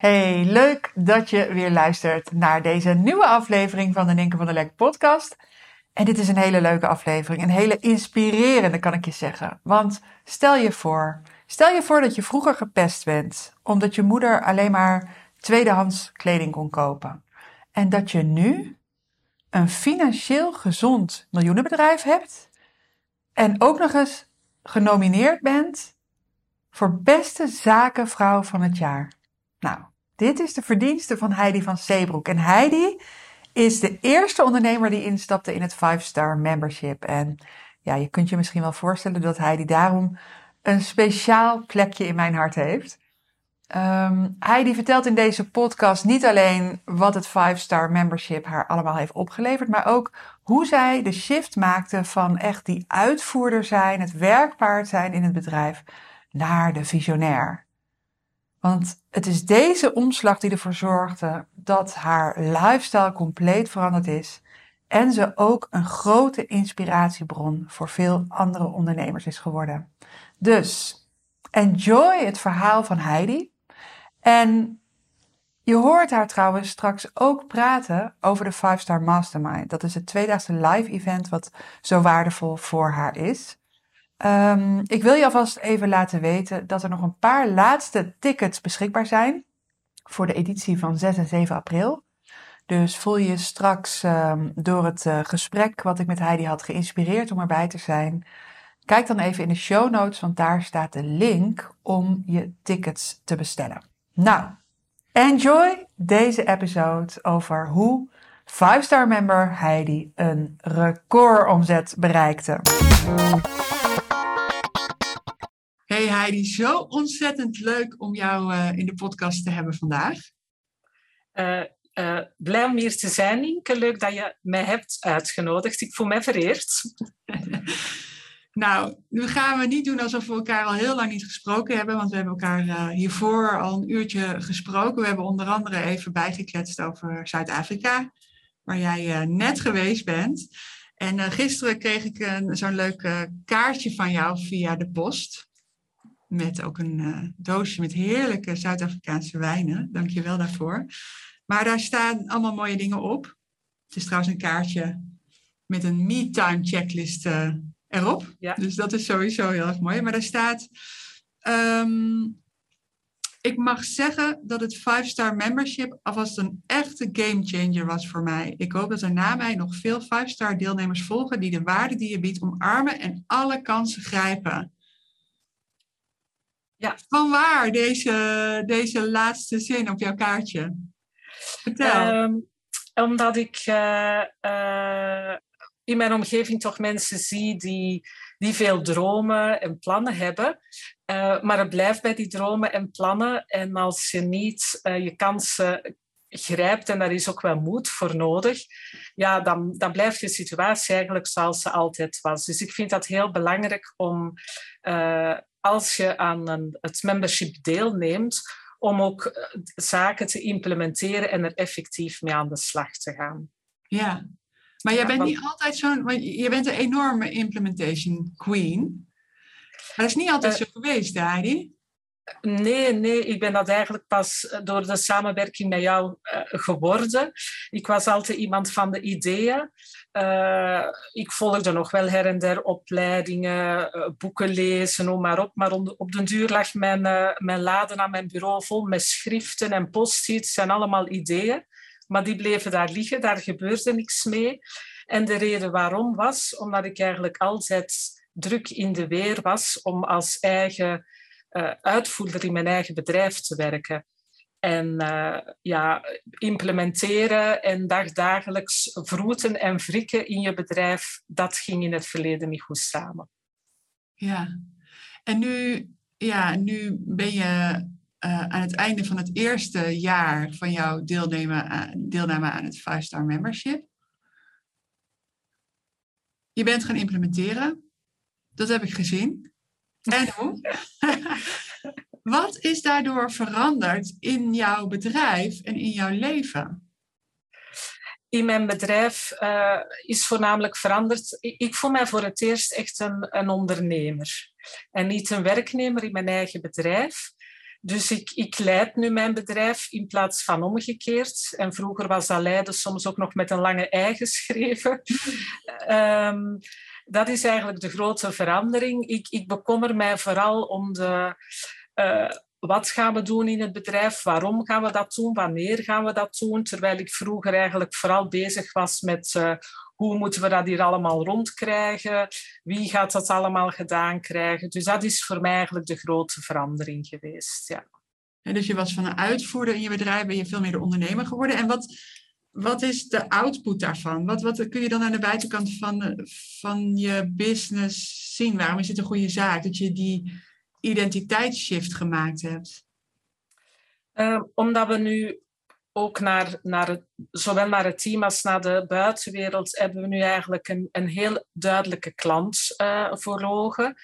Hey, leuk dat je weer luistert naar deze nieuwe aflevering van de Ninke van der Lek podcast. En dit is een hele leuke aflevering, een hele inspirerende kan ik je zeggen. Want stel je voor, stel je voor dat je vroeger gepest bent omdat je moeder alleen maar tweedehands kleding kon kopen. En dat je nu een financieel gezond miljoenenbedrijf hebt en ook nog eens genomineerd bent voor beste zakenvrouw van het jaar. Nou, dit is de verdienste van Heidi van Zeebroek. En Heidi is de eerste ondernemer die instapte in het 5-star membership. En ja, je kunt je misschien wel voorstellen dat Heidi daarom een speciaal plekje in mijn hart heeft. Um, Heidi vertelt in deze podcast niet alleen wat het 5-star membership haar allemaal heeft opgeleverd, maar ook hoe zij de shift maakte van echt die uitvoerder zijn, het werkpaard zijn in het bedrijf, naar de visionair. Want het is deze omslag die ervoor zorgde dat haar lifestyle compleet veranderd is. En ze ook een grote inspiratiebron voor veel andere ondernemers is geworden. Dus enjoy het verhaal van Heidi. En je hoort haar trouwens straks ook praten over de 5-Star Mastermind. Dat is het tweedaagse live event wat zo waardevol voor haar is. Um, ik wil je alvast even laten weten dat er nog een paar laatste tickets beschikbaar zijn voor de editie van 6 en 7 april. Dus voel je straks um, door het uh, gesprek wat ik met Heidi had geïnspireerd om erbij te zijn. Kijk dan even in de show notes, want daar staat de link om je tickets te bestellen. Nou, enjoy deze episode over hoe 5-star member Heidi een recordomzet bereikte. Hey Heidi, zo ontzettend leuk om jou uh, in de podcast te hebben vandaag. Uh, uh, blij om hier te zijn, Nienke. Leuk dat je mij hebt uitgenodigd. Ik voel mij vereerd. nou, nu gaan we niet doen alsof we elkaar al heel lang niet gesproken hebben, want we hebben elkaar hiervoor al een uurtje gesproken. We hebben onder andere even bijgekletst over Zuid-Afrika, waar jij net geweest bent. En gisteren kreeg ik zo'n leuk kaartje van jou via de post. Met ook een uh, doosje met heerlijke Zuid-Afrikaanse wijnen. Dank je wel daarvoor. Maar daar staan allemaal mooie dingen op. Het is trouwens een kaartje met een me-time checklist uh, erop. Ja. Dus dat is sowieso heel erg mooi. Maar daar staat... Um, ik mag zeggen dat het 5-star membership alvast een echte game changer was voor mij. Ik hoop dat er na mij nog veel 5-star deelnemers volgen die de waarde die je biedt omarmen en alle kansen grijpen. Ja. Van waar deze, deze laatste zin op jouw kaartje? Vertel. Um, omdat ik uh, uh, in mijn omgeving toch mensen zie die, die veel dromen en plannen hebben. Uh, maar het blijft bij die dromen en plannen. En als je niet je kansen grijpt, en daar is ook wel moed voor nodig, ja, dan, dan blijft je situatie eigenlijk zoals ze altijd was. Dus ik vind dat heel belangrijk om als je aan een, het membership deelneemt, om ook eh, zaken te implementeren en er effectief mee aan de slag te gaan. Ja, maar jij bent niet altijd zo'n, want je bent een enorme implementation queen. Maar dat is niet altijd uh, zo geweest, Heidi. Nee, nee, ik ben dat eigenlijk pas eh, door de samenwerking met jou uh, geworden. Ik was altijd iemand van de ideeën. Uh, ik volgde nog wel her en der opleidingen, boeken lezen, noem maar op. Maar op den duur lag mijn, mijn laden aan mijn bureau vol met schriften en post-its en allemaal ideeën. Maar die bleven daar liggen, daar gebeurde niks mee. En de reden waarom was omdat ik eigenlijk altijd druk in de weer was om als eigen uitvoerder in mijn eigen bedrijf te werken. En uh, ja, implementeren en dagdagelijks vroeten en wrikken in je bedrijf, dat ging in het verleden niet goed samen. Ja, en nu, ja, nu ben je uh, aan het einde van het eerste jaar van jouw deelname aan, deelname aan het 5-star membership. je bent gaan implementeren. Dat heb ik gezien. En hoe? Wat is daardoor veranderd in jouw bedrijf en in jouw leven? in mijn bedrijf uh, is voornamelijk veranderd. Ik voel mij voor het eerst echt een, een ondernemer en niet een werknemer in mijn eigen bedrijf. Dus ik, ik leid nu mijn bedrijf in plaats van omgekeerd. En vroeger was dat leiden soms ook nog met een lange ei geschreven. um, dat is eigenlijk de grote verandering. Ik, ik bekommer mij vooral om de, uh, wat gaan we doen in het bedrijf? Waarom gaan we dat doen? Wanneer gaan we dat doen? Terwijl ik vroeger eigenlijk vooral bezig was met uh, hoe moeten we dat hier allemaal rondkrijgen? Wie gaat dat allemaal gedaan krijgen? Dus dat is voor mij eigenlijk de grote verandering geweest. Ja. En dus je was van een uitvoerder in je bedrijf, ben je veel meer de ondernemer geworden. En wat, wat is de output daarvan? Wat, wat kun je dan aan de buitenkant van, van je business zien? Waarom is het een goede zaak dat je die identiteitsshift gemaakt hebt? Uh, omdat we nu ook naar, naar het, zowel naar het team als naar de buitenwereld hebben we nu eigenlijk een, een heel duidelijke klant uh, voor ogen.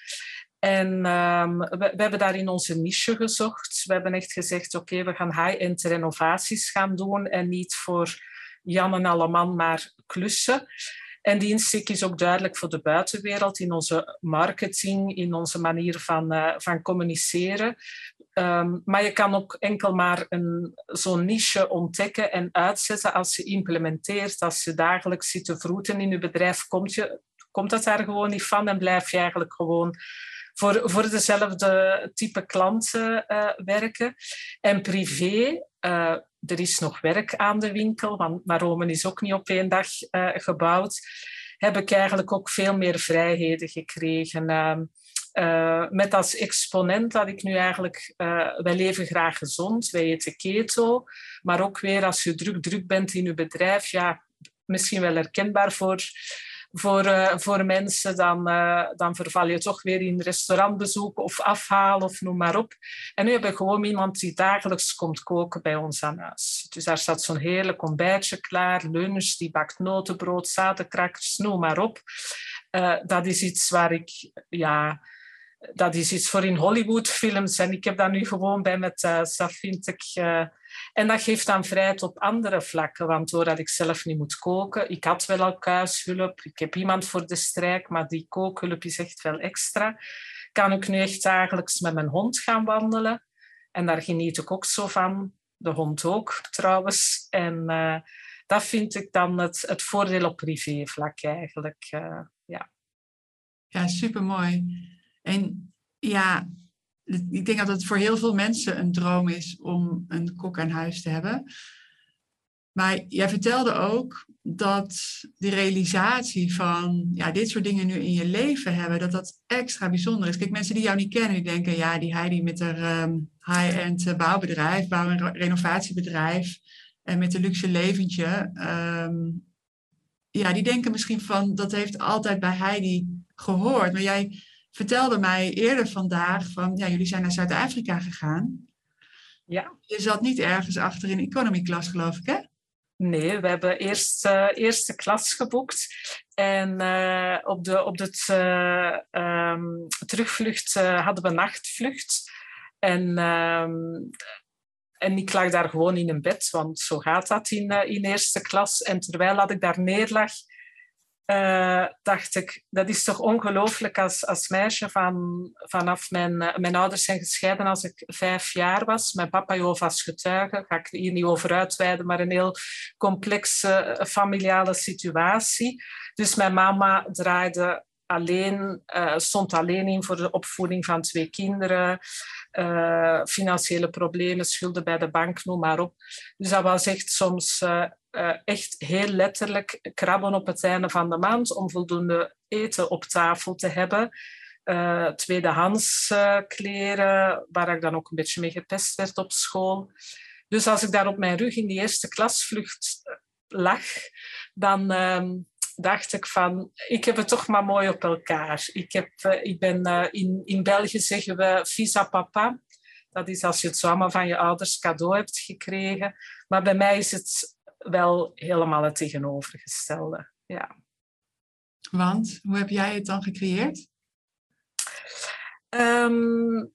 En um, we, we, hebben daarin onze niche gezocht. We hebben echt gezegd, oké, we gaan high-end renovaties gaan doen en niet voor Jan en Alleman, maar klussen. En die insteek is ook duidelijk voor de buitenwereld in onze marketing, in onze manier van, uh, van communiceren. Um, maar je kan ook enkel maar zo'n niche ontdekken en uitzetten als je implementeert. Als je dagelijks zit te vroeten in je bedrijf, komt, je, komt dat daar gewoon niet van en blijf je eigenlijk gewoon voor, voor dezelfde type klanten uh, werken. En privé, uh, er is nog werk aan de winkel, want Rome is ook niet op één dag uh, gebouwd. Heb ik eigenlijk ook veel meer vrijheden gekregen. Uh, met als exponent dat ik nu eigenlijk, wij leven graag gezond, wij eten keto, maar ook weer als je druk, druk bent in je bedrijf, ja, misschien wel herkenbaar voor voor, uh, voor mensen, dan, uh, dan verval je toch weer in restaurantbezoeken of afhalen of noem maar op. En nu hebben we gewoon iemand die dagelijks komt koken bij ons aan huis. Dus daar staat zo'n heerlijk ontbijtje klaar, lunch, die bakt notenbrood, zadenkrakers, noem maar op. Uh, dat is iets waar ik, ja, dat is iets voor in Hollywoodfilms. En ik heb dat nu gewoon bij me thuis. Dat vind ik en dat geeft dan vrijheid op andere vlakken, want doordat ik zelf niet moet koken, ik had wel al kuishulp, ik heb iemand voor de strijk, maar die kookhulp is echt veel extra, kan ik nu echt dagelijks met mijn hond gaan wandelen. En daar geniet ik ook zo van. De hond ook, trouwens. En uh, dat vind ik dan het, het voordeel op privévlak eigenlijk. Uh, ja. ja, supermooi. En ja, ik denk dat het voor heel veel mensen een droom is om een kok aan huis te hebben. Maar jij vertelde ook dat de realisatie van ja, dit soort dingen nu in je leven hebben, dat dat extra bijzonder is. Kijk, mensen die jou niet kennen, die denken, ja, die Heidi met haar um, high-end eh, bouwbedrijf, bouw- en renovatiebedrijf en met een luxe leventje. Um, ja, die denken misschien van, dat heeft altijd bij Heidi gehoord. Maar jij vertelde mij eerder vandaag van, ja, jullie zijn naar Zuid-Afrika gegaan. Ja. Je zat niet ergens achter in economy class, geloof ik, hè? Nee, we hebben eerst uh, eerste klas geboekt. En uh, op de, op de uh, um, terugvlucht hadden we nachtvlucht. En, um, en ik lag daar gewoon in een bed, want zo gaat dat in, in eerste klas. En terwijl dat ik daar neerlag, uh, dacht ik, dat is toch ongelooflijk als, als meisje van, vanaf mijn, uh, mijn ouders zijn gescheiden als ik vijf jaar was. Mijn papa Jehovah's getuige, ga ik hier niet over uitweiden, maar een heel complexe uh, familiale situatie. Dus mijn mama draaide alleen, stond alleen in voor de opvoeding van twee kinderen. financiële problemen, schulden bij de bank, noem maar op. Dus dat was echt soms uh, echt heel letterlijk krabben op het einde van de maand om voldoende eten op tafel te hebben. Tweedehands kleren, waar ik dan ook een beetje mee gepest werd op school. Dus als ik daar op mijn rug in die eerste klasvlucht lag, dan uh, dacht ik van, ik heb het toch maar mooi op elkaar. Ik, heb, ik ben, in, in België zeggen we visa papa. Dat is als je het zo allemaal van je ouders cadeau hebt gekregen. Maar bij mij is het wel helemaal het tegenovergestelde. Ja. Want hoe heb jij het dan gecreëerd? Ehm,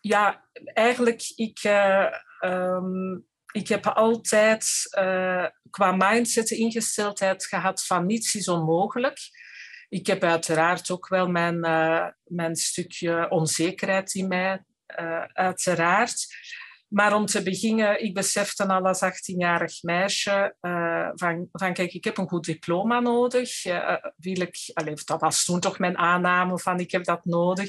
ja, eigenlijk, ik, uh, um, ik heb altijd uh, qua mindset ingesteldheid gehad van niets is onmogelijk. Ik heb uiteraard ook wel mijn, uh, mijn stukje onzekerheid in mij, uiteraard. Maar om te beginnen, ik besefte al als 18-jarig meisje uh, van, van, kijk, ik heb een goed diploma nodig. Uh, wil ik, allez, dat was toen toch mijn aanname van ik heb dat nodig.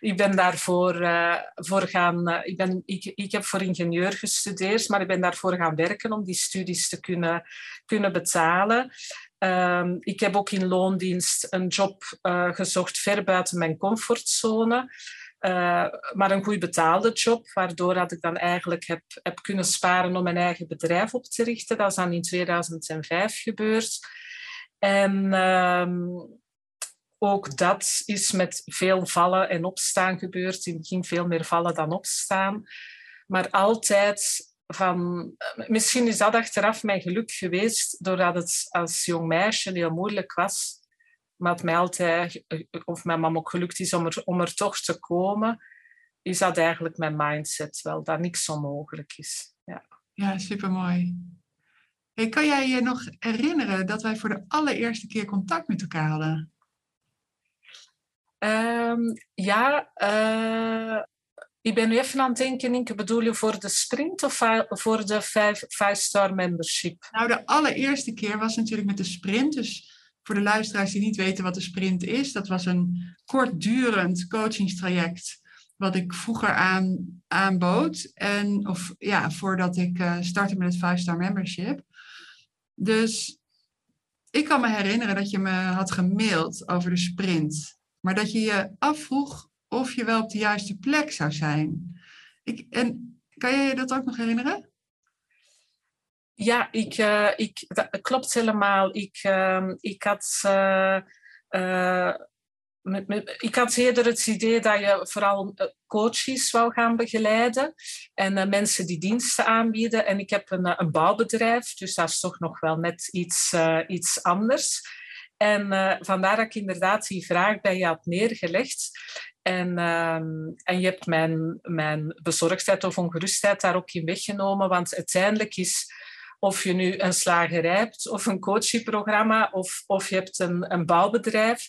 Ik ben daarvoor uh, voor gaan, ik, ben, ik, ik heb voor ingenieur gestudeerd, maar ik ben daarvoor gaan werken om die studies te kunnen, kunnen betalen. Um, ik heb ook in loondienst een job gezocht ver buiten mijn comfortzone. Uh, maar een goed betaalde job, waardoor dat ik dan eigenlijk heb, heb kunnen sparen om mijn eigen bedrijf op te richten. Dat is dan in 2005 gebeurd. En um, ook dat is met veel vallen en opstaan gebeurd. In het begin veel meer vallen dan opstaan. Maar altijd van... Misschien is dat achteraf mijn geluk geweest, doordat het als jong meisje heel moeilijk was maar het mij altijd, of mijn mama ook gelukt is om er, om er toch te komen, is dat eigenlijk mijn mindset wel, dat niks onmogelijk is. Ja, ja supermooi. Hey, kan jij je nog herinneren dat wij voor de allereerste keer contact met elkaar hadden? Um, ja, uh, ik ben nu even aan het denken, ik bedoel je voor de sprint of voor de 5-star membership? Nou, de allereerste keer was natuurlijk met de sprint, dus voor de luisteraars die niet weten wat de sprint is, dat was een kortdurend coachingstraject wat ik vroeger aan, aanbood. En, of ja, voordat ik uh, startte met het 5-star membership. Dus ik kan me herinneren dat je me had gemaild over de sprint. Maar dat je je afvroeg of je wel op de juiste plek zou zijn. Ik, en kan je je dat ook nog herinneren? Ja, ik, uh, ik, dat klopt helemaal. Ik, uh, ik had. Met, met, ik had eerder het idee dat je vooral coaches wou gaan begeleiden en mensen die diensten aanbieden. En ik heb een, een bouwbedrijf, dus dat is toch nog wel net iets, iets anders. En vandaar dat ik inderdaad die vraag bij je had neergelegd. En, ehm, en je hebt mijn, mijn bezorgdheid of ongerustheid daar ook in weggenomen, want uiteindelijk is of je nu een slagerij hebt of een coachingprogramma of, of je hebt een, een bouwbedrijf.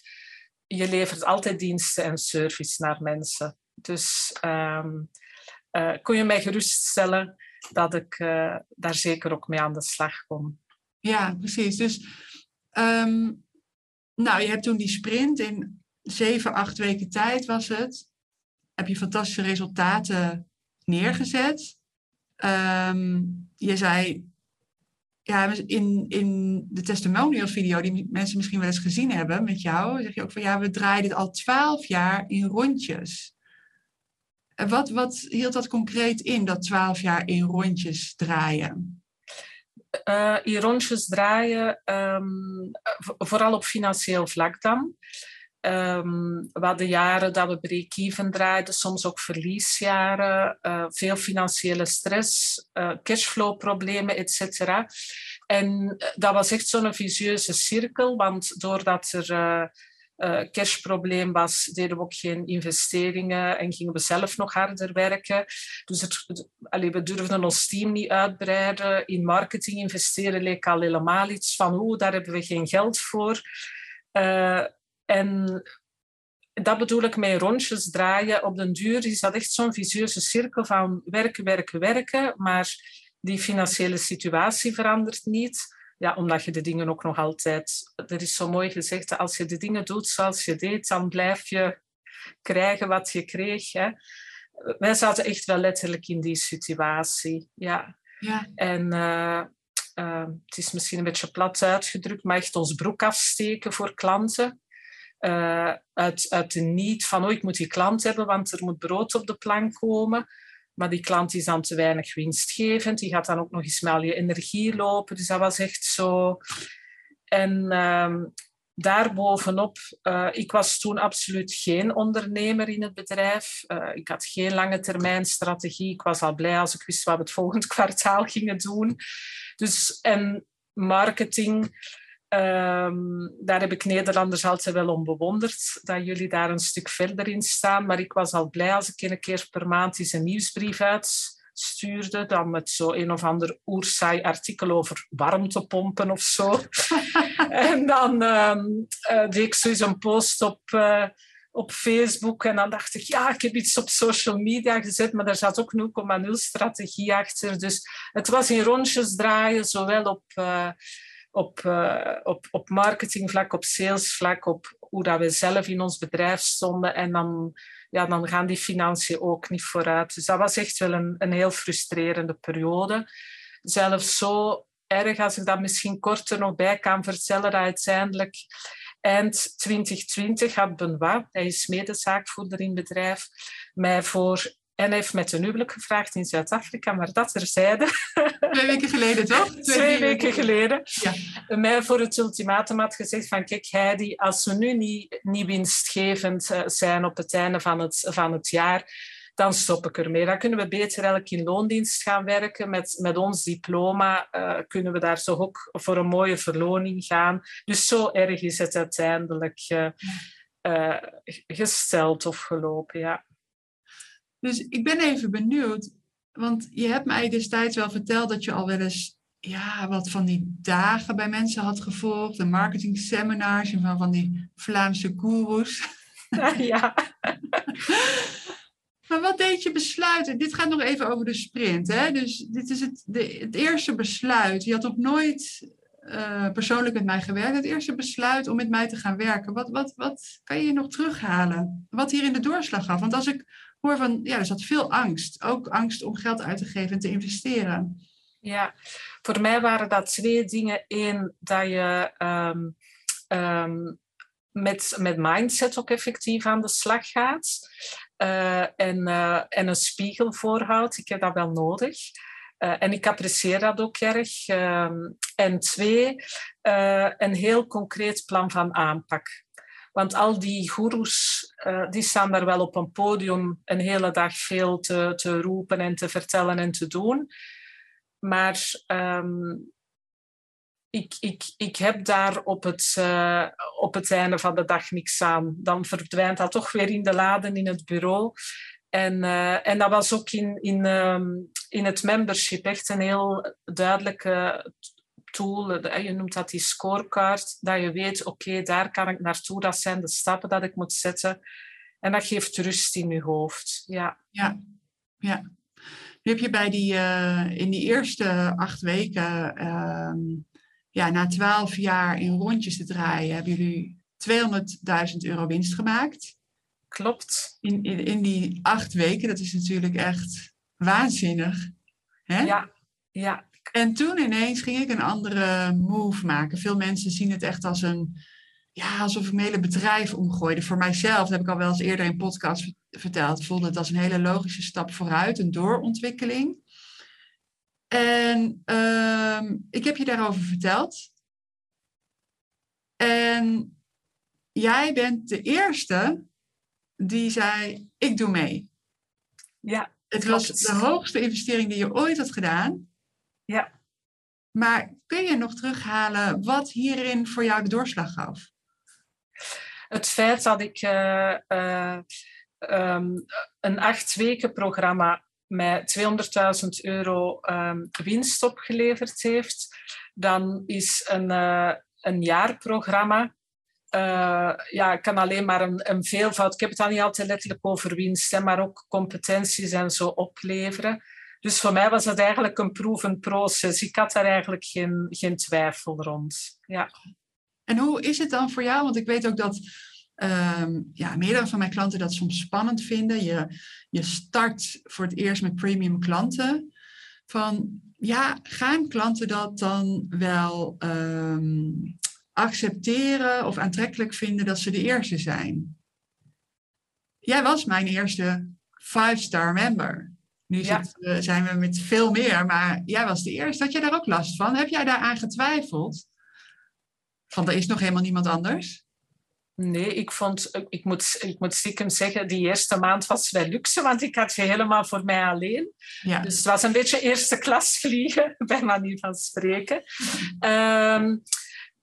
Je levert altijd diensten en service naar mensen. Dus um, uh, kon je mij geruststellen dat ik uh, daar zeker ook mee aan de slag kom. Ja, precies. Dus um, nou, je hebt toen die sprint in zeven, acht weken tijd was het. Heb je fantastische resultaten neergezet. Um, je zei, ja, in, in de testimonials video die mensen misschien wel eens gezien hebben met jou, zeg je ook van ja, we draaien dit al twaalf jaar in rondjes. Wat, wat hield dat concreet in, dat twaalf jaar in rondjes draaien? Uh, in rondjes draaien, um, vooral op financieel vlak dan. Um, we hadden jaren dat we break-even draaiden, soms ook verliesjaren, uh, veel financiële stress, uh, cashflow-problemen, etc. En eh, dat was echt zo'n vicieuze cirkel, want doordat er uh, cashprobleem was, deden we ook geen investeringen en gingen we zelf nog harder werken. Dus het, allee, we durfden ons team niet uitbreiden. In marketing investeren leek al helemaal iets van, oeh, daar hebben we geen geld voor. Uh, en dat bedoel ik met rondjes draaien. Op den duur is dat echt zo'n vicieuze cirkel van werken, werken, werken. Maar die financiële situatie verandert niet. Ja, omdat je de dingen ook nog altijd... Er is zo mooi gezegd, als je de dingen doet zoals je deed, dan blijf je krijgen wat je kreeg. Hè. Wij zaten echt wel letterlijk in die situatie. Ja. ja. En uh, uh, het is misschien een beetje plat uitgedrukt, maar echt ons broek afsteken voor klanten. Uh, uit, de niet van, oh, ik moet die klant hebben, want er moet brood op de plank komen. Maar die klant is dan te weinig winstgevend. Die gaat dan ook nog eens met al je energie lopen. Dus dat was echt zo. En uh, daarbovenop, uh, ik was toen absoluut geen ondernemer in het bedrijf. Uh, ik had geen lange termijn strategie. Ik was al blij als ik wist wat we het volgend kwartaal gingen doen. Dus, en marketing Ehm, daar heb ik Nederlanders altijd wel om bewonderd, dat jullie daar een stuk verder in staan. Maar ik was al blij als ik een keer per maand eens een nieuwsbrief uitstuurde, dan met zo een of ander oersaai artikel over warmtepompen of zo. en dan um, uh, deed ik zoiets een post op... Uh, op Facebook. En dan dacht ik, ja, ik heb iets op social media gezet, maar daar zat ook 0,0 strategie achter. Dus het was in rondjes draaien, zowel op, uh, op, uh, op, op marketingvlak, op salesvlak, op hoe dat we zelf in ons bedrijf stonden. En dan, ja, dan gaan die financiën ook niet vooruit. Dus dat was echt wel een, een heel frustrerende periode. Zelfs zo erg, als ik dat misschien korter nog bij kan vertellen, dat uiteindelijk eind 2020 had Benoit, hij is medezaakvoerder in het bedrijf, mij voor en heeft met een huwelijk gevraagd in Zuid-Afrika, maar dat terzijde. Twee weken geleden, toch? Twee, Twee weken geleden. Ja. Mij voor het ultimatum had gezegd van, kijk Heidi, als we nu niet, niet winstgevend eh, zijn op het einde van het, van het jaar, dan stop ik ermee. Dan kunnen we beter elk in loondienst gaan werken. Met, met ons diploma uh, kunnen we daar zo ook voor een mooie verloning gaan. Dus zo erg is het uiteindelijk uh, uh, gesteld of gelopen, ja. Dus ik ben even benieuwd, want je hebt mij destijds wel verteld dat je al wel eens ja, wat van die dagen bij mensen had gevolgd, de marketing seminars en van, van die Vlaamse gurus. Ja. Maar wat deed je besluiten? Dit gaat nog even over de sprint. Hè? Dus dit is het, de, het eerste besluit. Je had ook nooit uh, persoonlijk met mij gewerkt. Het eerste besluit om met mij te gaan werken. Wat, wat, wat kan je nog terughalen? Wat hier in de doorslag gaf? Want als ik hoor van, ja, er zat veel angst. Ook angst om geld uit te geven en te investeren. Ja, voor mij waren dat twee dingen. Eén, dat je um, um, met, met mindset ook effectief aan de slag gaat. Uh, en, uh, en een spiegel voorhoudt. Ik heb dat wel nodig. Uh, en ik apprecieer dat ook erg. Ehm, en twee, een heel concreet plan van aanpak. Want al die goeroes, die staan daar wel op een podium een hele dag veel te, te roepen en te vertellen en te doen. Maar um, ik, ik, ik heb daar op het, uh, op het einde van de dag niks aan. Dan verdwijnt dat toch weer in de laden in het bureau. En, uh, en dat was ook in, in, um, in het membership echt een heel duidelijke tool. Je noemt dat die scorecard. Dat je weet, oké, okay, daar kan ik naartoe. Dat zijn de stappen dat ik moet zetten. En dat geeft rust in je hoofd. Ja, ja. ja. Nu heb je bij die, uh, in die eerste acht weken ja, na twaalf jaar in rondjes te draaien, hebben jullie 200.000 euro winst gemaakt. Klopt. In, in, in, die acht weken, dat is natuurlijk echt waanzinnig. Hè? Ja, ja. En toen ineens ging ik een andere move maken. Veel mensen zien het echt als een, ja, alsof ik mijn hele bedrijf omgooide. Voor mijzelf, dat heb ik al wel eens eerder in podcast verteld, voelde het als een hele logische stap vooruit, een doorontwikkeling. En uh, ik heb je daarover verteld. En jij bent de eerste die zei: Ik doe mee. Ja. Het was de hoogste investering die je ooit had gedaan. Ja. Maar kun je nog terughalen wat hierin voor jou de doorslag gaf? Het feit dat ik uh, uh, um, een acht weken programma mij 200.000 euro um, winst opgeleverd heeft, dan is een, uh, een jaarprogramma. Uh, ja, kan alleen maar een, een, veelvoud. Ik heb het dan niet altijd letterlijk over winst, maar ook competenties en zo opleveren. Dus voor mij was dat eigenlijk een proeven proces. Ik had daar eigenlijk geen, geen twijfel rond. Ja. En hoe is het dan voor jou? Want ik weet ook dat um, ja, meerdere van mijn klanten dat soms spannend vinden. Je, je start voor het eerst met premium klanten. Van ja, gaan klanten dat dan wel um, accepteren of aantrekkelijk vinden dat ze de eerste zijn? Jij was mijn eerste five-star member. Nu ja. zijn we met veel meer, maar jij was de eerste. Had jij daar ook last van? Heb jij daaraan getwijfeld? Van er is nog helemaal niemand anders? Nee, ik vond, ik moet, ik moet stiekem zeggen, die eerste maand was wel luxe, want ik had je helemaal voor mij alleen. Ja. Dus het was een beetje eerste klas vliegen, bij manier van spreken. Um,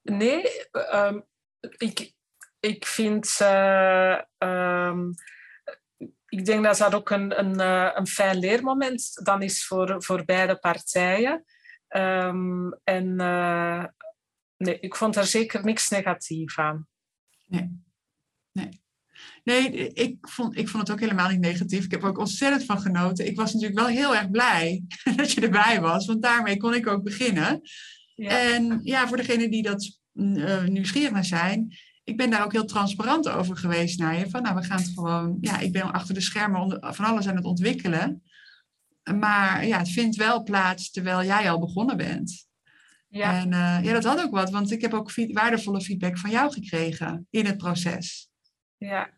Nee, ehm, ik, ik vind... Uh, ik denk dat dat ook een, een, uh, een fijn leermoment dan is voor, voor beide partijen. Um, en uh, nee, ik vond er zeker niks negatief aan. Nee. Nee. Nee, ik vond, ik vond het ook helemaal niet negatief. Ik heb er ook ontzettend van genoten. Ik was natuurlijk wel heel erg blij dat je erbij was, want daarmee kon ik ook beginnen. Ja. En ja, voor degenen die dat uh, nieuwsgierig naar zijn, ik ben daar ook heel transparant over geweest naar je. Van nou, we gaan het gewoon, ja, ik ben achter de schermen van alles aan het ontwikkelen. Maar ja, het vindt wel plaats terwijl jij al begonnen bent. Ja. En uh, ja, dat had ook wat, want ik heb ook waardevolle feedback van jou gekregen in het proces. Ja,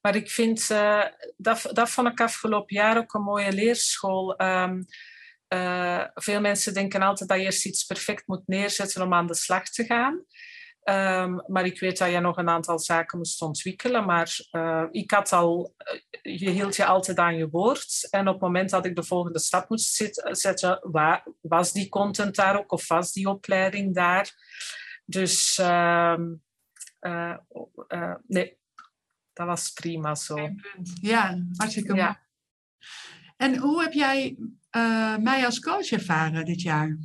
maar ik vind, uh, dat, dat vond ik afgelopen jaar ook een mooie leerschool. Um, uh, veel mensen denken altijd dat je eerst iets perfect moet neerzetten om aan de slag te gaan. Um, maar ik weet dat je nog een aantal zaken moest ontwikkelen. Maar uh, ik had al, je hield je altijd aan je woord. En op het moment dat ik de volgende stap moest zetten, waar, was die content daar ook of was die opleiding daar? Dus uh, uh, nee, dat was prima zo. Ja, hartstikke mooi. Ja. En hoe heb jij mij als coach ervaren dit jaar?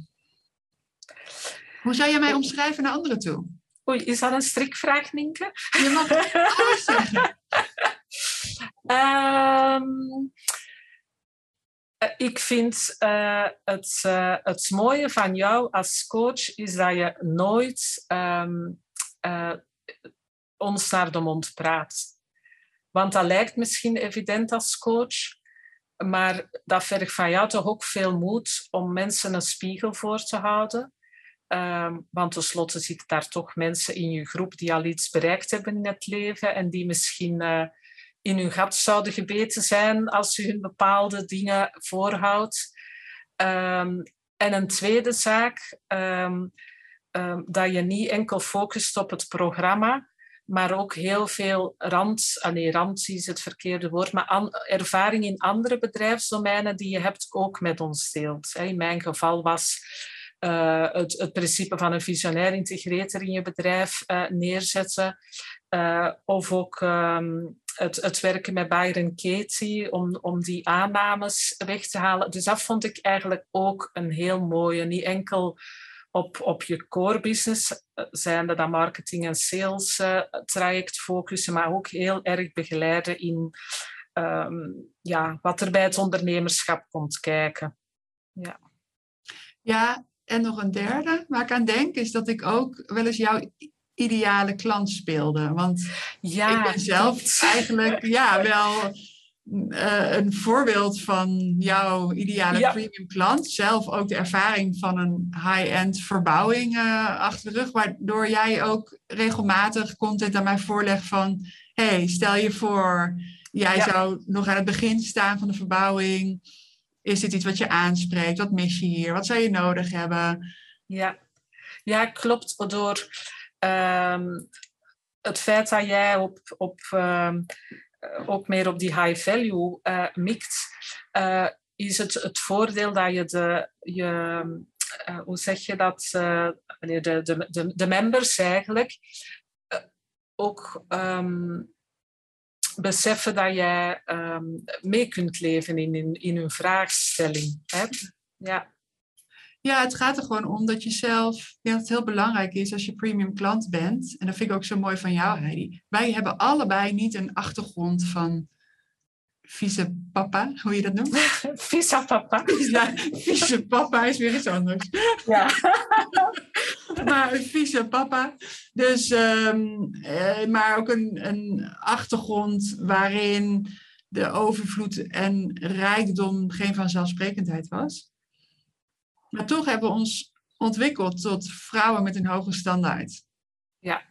Hoe zou jij mij omschrijven naar anderen toe? Oei, is dat een strikvraag, Nienke? Je mag alles zeggen. um, ik vind uh, het, uh, het mooie van jou als coach is dat je nooit um, uh, ons naar de mond praat. Want dat lijkt misschien evident als coach, maar dat vergt van jou toch ook veel moed om mensen een spiegel voor te houden. Um, want tenslotte zitten daar toch mensen in je groep die al iets bereikt hebben in het leven en die misschien uh, in hun gat zouden gebeten zijn als je hun bepaalde dingen voorhoudt. Um, en een tweede zaak, um, dat je niet enkel focust op het programma, maar ook heel veel rand, nee, rand is het verkeerde woord, maar ervaring in andere bedrijfsdomeinen die je hebt ook met ons deelt. In mijn geval was uh, het, het, principe van een visionair integreter in je bedrijf uh, neerzetten. Uh, of ook um, het, het, werken met Byron Katie om, om die aannames weg te halen. Dus dat vond ik eigenlijk ook een heel mooie. Niet enkel op, op je core business, zijnde dat marketing en sales traject focussen, maar ook heel erg begeleiden in um, ja, wat er bij het ondernemerschap komt kijken. Ja. Ja, en nog een derde waar ik aan denk, is dat ik ook wel eens jouw ideale klant speelde. Want ja, ik ben zelf eigenlijk ja, wel uh, een voorbeeld van jouw ideale premium klant. Zelf ook de ervaring van een high-end verbouwing uh, achter de rug. Waardoor jij ook regelmatig content aan mij voorlegt van... hey, stel je voor, jij ja. zou nog aan het begin staan van de verbouwing is dit iets wat je aanspreekt? Wat mis je hier? Wat zou je nodig hebben? Ja, ja klopt. Door um, het feit dat jij op, op, um, ook meer op die high value uh, mikt, uh, is het het voordeel dat je de, je, uh, hoe zeg je dat, de, de, de, de members eigenlijk ook um, beseffen dat jij um, mee kunt leven in, in, in hun vraagstelling. Hè? Ja. Ja, het gaat er gewoon om dat je zelf, ik denk dat het heel belangrijk is als je premium klant bent. En dat vind ik ook zo mooi van jou, Heidi. Wij hebben allebei niet een achtergrond van vieze papa, hoe je dat noemt? Vieze papa. Ja, vieze papa is weer iets anders. Ja. maar een vieze papa. Dus, um, eh, maar ook een, een achtergrond waarin de overvloed en rijkdom geen vanzelfsprekendheid was. Maar toch hebben we ons ontwikkeld tot vrouwen met een hoge standaard. Ja.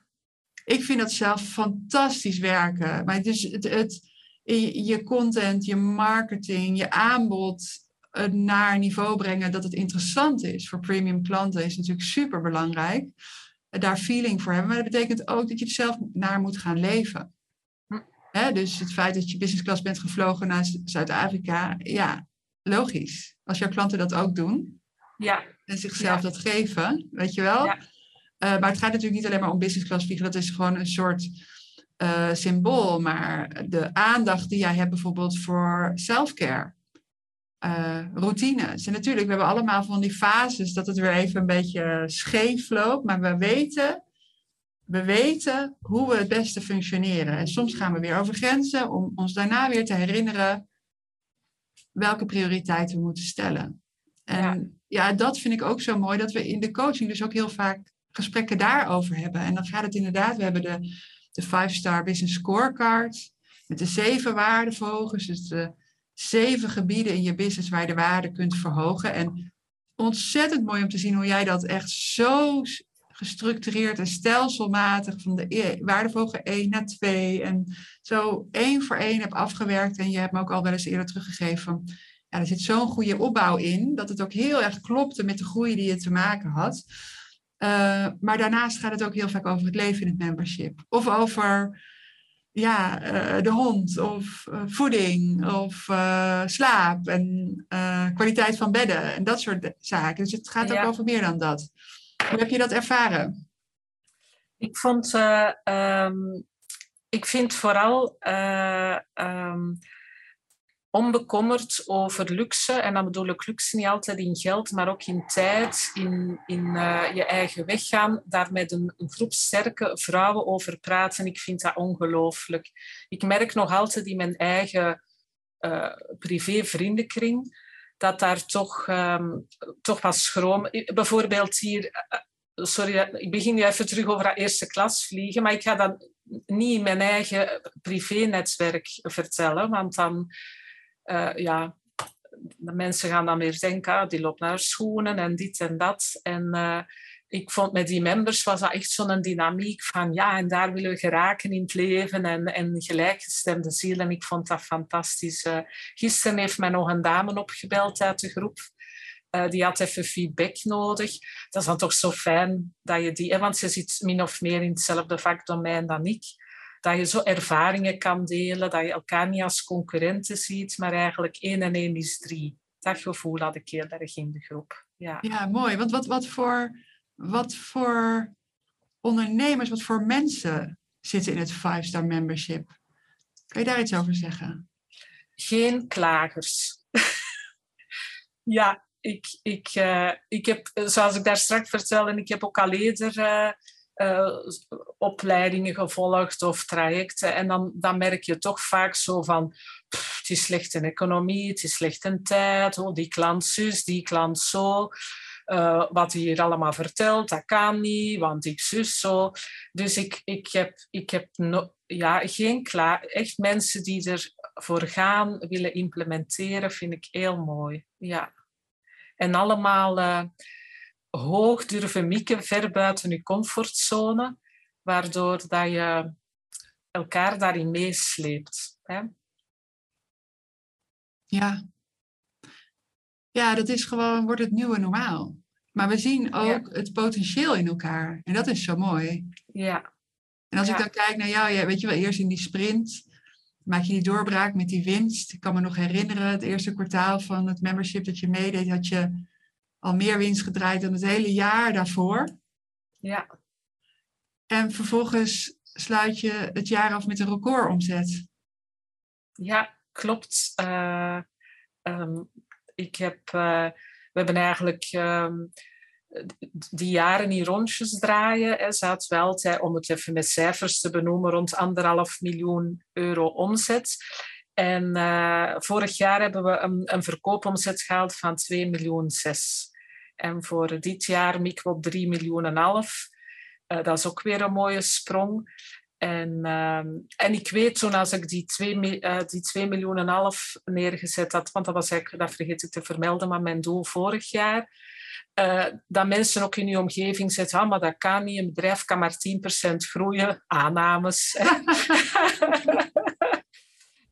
Ik vind dat zelf fantastisch werken. Maar het is het, het, je content, je marketing, je aanbod naar een niveau brengen dat het interessant is voor premium klanten is natuurlijk super belangrijk. Daar feeling voor hebben. Maar dat betekent ook dat je er zelf naar moet gaan leven. Hm. dus het feit dat je business class bent gevlogen naar Zuid-Afrika, ja, logisch. Als jouw klanten dat ook doen ja. en zichzelf dat geven, weet je wel. Ja. maar het gaat natuurlijk niet alleen maar om business class vliegen. Dat is gewoon een soort symbool. Maar de aandacht die jij hebt bijvoorbeeld voor self-care uh, routines. En natuurlijk, we hebben allemaal van die fases dat het weer even een beetje scheef loopt, maar we weten, we weten hoe we het beste functioneren. En soms gaan we weer over grenzen om ons daarna weer te herinneren welke prioriteiten we moeten stellen. En ja. ja, dat vind ik ook zo mooi, dat we in de coaching dus ook heel vaak gesprekken daarover hebben. En dan gaat het inderdaad, we hebben de, de Five Star Business Scorecard met de zeven waardeverhogers, dus de zeven gebieden in je business waar je de waarde kunt verhogen. En ontzettend mooi om te zien hoe jij dat echt zo gestructureerd en stelselmatig van de e, waardevoge 1 naar 2 en zo één voor één hebt afgewerkt. En je hebt me ook al wel eens eerder teruggegeven van, ja, er zit zo'n goede opbouw in, dat het ook heel erg klopte met de groei die je te maken had. Uh, maar daarnaast gaat het ook heel vaak over het leven in het membership. Of over ja, uh, de hond of uh, voeding of uh, slaap en kwaliteit van bedden en dat soort zaken. Dus het gaat ook over meer dan dat. Hoe heb je dat ervaren? Ik vond, um, ik vind vooral um, onbekommerd over luxe. En dan bedoel ik luxe niet altijd in geld, maar ook in tijd, in, in uh, je eigen weg gaan. Daar met een, een, groep sterke vrouwen over praten. Ik vind dat ongelooflijk. Ik merk nog altijd in mijn eigen uh, privé-vriendenkring dat daar toch, um, toch wat schroom... Bijvoorbeeld hier... Uh, sorry, ik begin nu even terug over dat eerste klas vliegen, maar ik ga dat niet in mijn eigen privé-netwerk vertellen, want dan uh, ja, de mensen gaan dan weer denken, ah, die loopt naar schoenen en dit en dat. En uh, ik vond met die members was dat echt zo'n dynamiek van ja, en daar willen we geraken in het leven en, en gelijkgestemde ziel. En ik vond dat fantastisch. Uh, gisteren heeft mij nog een dame opgebeld uit de groep. Die had even feedback nodig. Dat is dan toch zo fijn dat je die... Want ze zit min of meer in hetzelfde vakdomein dan ik dat je zo ervaringen kan delen, dat je elkaar niet als concurrenten ziet, maar eigenlijk één en één is drie. Dat gevoel had ik heel erg in de groep. Ja, ja mooi. Want wat, wat, voor, wat voor ondernemers, wat voor mensen zitten in het Five Star Membership? Kan je daar iets over zeggen? Geen klagers. ja, ik, ik, uh, ik heb, zoals ik daar straks vertelde, ik heb ook al eerder uh, uh, opleidingen gevolgd of trajecten. En dan, dan merk je toch vaak zo van, het is slecht in economie, het is slecht in tijd, oh, die klant zus, die klant zo. Uh, wat hij hier allemaal vertelt, dat kan niet, want ik zus zo. Dus ik, ik heb, ik heb no, ja, geen klaar... Echt mensen die ervoor gaan, willen implementeren, vind ik heel mooi. Ja. En allemaal... Uh, hoog durven mikken, ver buiten je comfortzone, waardoor dat je elkaar daarin meesleept. Hè? Ja. Ja, dat is gewoon, wordt het nieuwe normaal. Maar we zien ook het potentieel in elkaar. En dat is zo mooi. Ja. En als ik dan kijk naar jou, ja, weet je wel, eerst in die sprint maak je die doorbraak met die winst. Ik kan me nog herinneren, het eerste kwartaal van het membership dat je meedeed, had je al meer winst gedraaid dan het hele jaar daarvoor. Ja. En vervolgens sluit je het jaar af met een recordomzet. Ja, klopt. Uh, um, ik heb, uh, we hebben eigenlijk um, die jaren die rondjes draaien. Hè, zaten wel altijd, om het even met cijfers te benoemen, rond anderhalf miljoen euro omzet. En uh, vorig jaar hebben we een, een verkoopomzet gehaald van 2 miljoen 6. En voor dit jaar mikken we op 3 miljoen en half. Uh, dat is ook weer een mooie sprong. En, uh, en ik weet toen als ik die 2, uh, die 2 miljoen en half neergezet had, want dat was eigenlijk, dat vergeet ik te vermelden, maar mijn doel vorig jaar, uh, dat mensen ook in je omgeving zeggen, ah, maar dat kan niet, een bedrijf kan maar 10% groeien, aannames.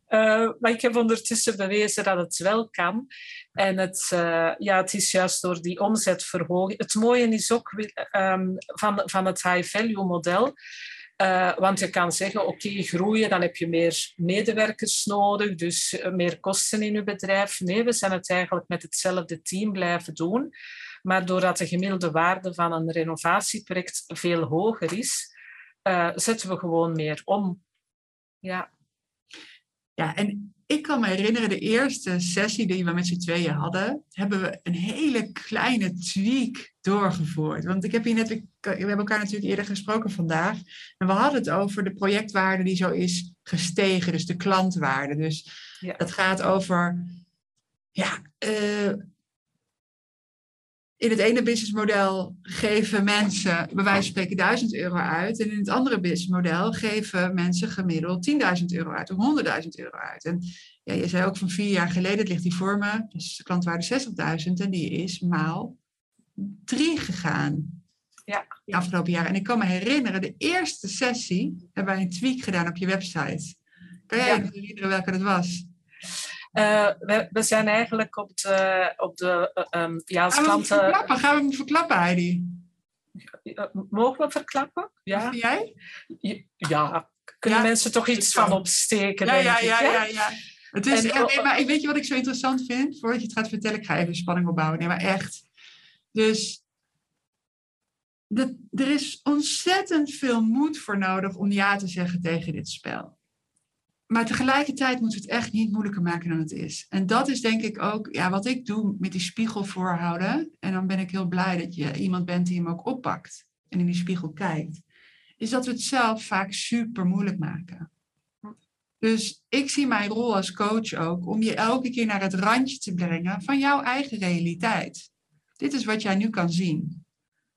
Uh, maar ik heb ondertussen bewezen dat het wel kan. En het, uh, ja, het is juist door die omzetverhoging. Het mooie is ook um, van, van het high-value model. Want je kan zeggen, oké, okay, groeien, dan heb je meer medewerkers nodig, dus meer kosten in je bedrijf. Nee, we zijn het eigenlijk met hetzelfde team blijven doen. Maar doordat de gemiddelde waarde van een renovatieproject veel hoger is, zetten we gewoon meer om. Ja. Ja, en ik kan me herinneren, de eerste sessie die we met z'n tweeën hadden, hebben we een hele kleine tweak doorgevoerd. Want ik heb hier net, we hebben elkaar natuurlijk eerder gesproken vandaag. En we hadden het over de projectwaarde die zo is gestegen, dus de klantwaarde. Dus ja. het gaat over, ja, uh, in het ene businessmodel geven mensen bij wijze van spreken 1000 euro uit. En in het andere businessmodel geven mensen gemiddeld 10.000 euro uit of 100.000 euro uit. En ja, je zei ook van vier jaar geleden, het ligt die voor me, dus de klantwaarde 60.000 en die is maal 3 gegaan. Ja. De afgelopen jaren. En ik kan me herinneren, de eerste sessie hebben wij een tweak gedaan op je website. Kan jij je herinneren welke dat was? Uh, we, we, zijn eigenlijk op de, op de uh, um, ja, als gaan We verklappen? Gaan we hem verklappen, Heidi? mogen we verklappen? Ja. jij? Ja, kunnen mensen toch iets van opsteken? Ja, ja, ja, ja, ja, Het is, en, nee, maar weet je wat ik zo interessant vind? Voordat je het gaat vertellen, ik ga even spanning opbouwen. Nee, maar echt. Dus de, er is ontzettend veel moed voor nodig om ja te zeggen tegen dit spel maar tegelijkertijd moeten we het echt niet moeilijker maken dan het is. En dat is denk ik ook ja, wat ik doe met die spiegel voorhouden. En dan ben ik heel blij dat je iemand bent die hem ook oppakt en in die spiegel kijkt. Is dat we het zelf vaak super moeilijk maken. Dus ik zie mijn rol als coach ook om je elke keer naar het randje te brengen van jouw eigen realiteit. Dit is wat jij nu kan zien.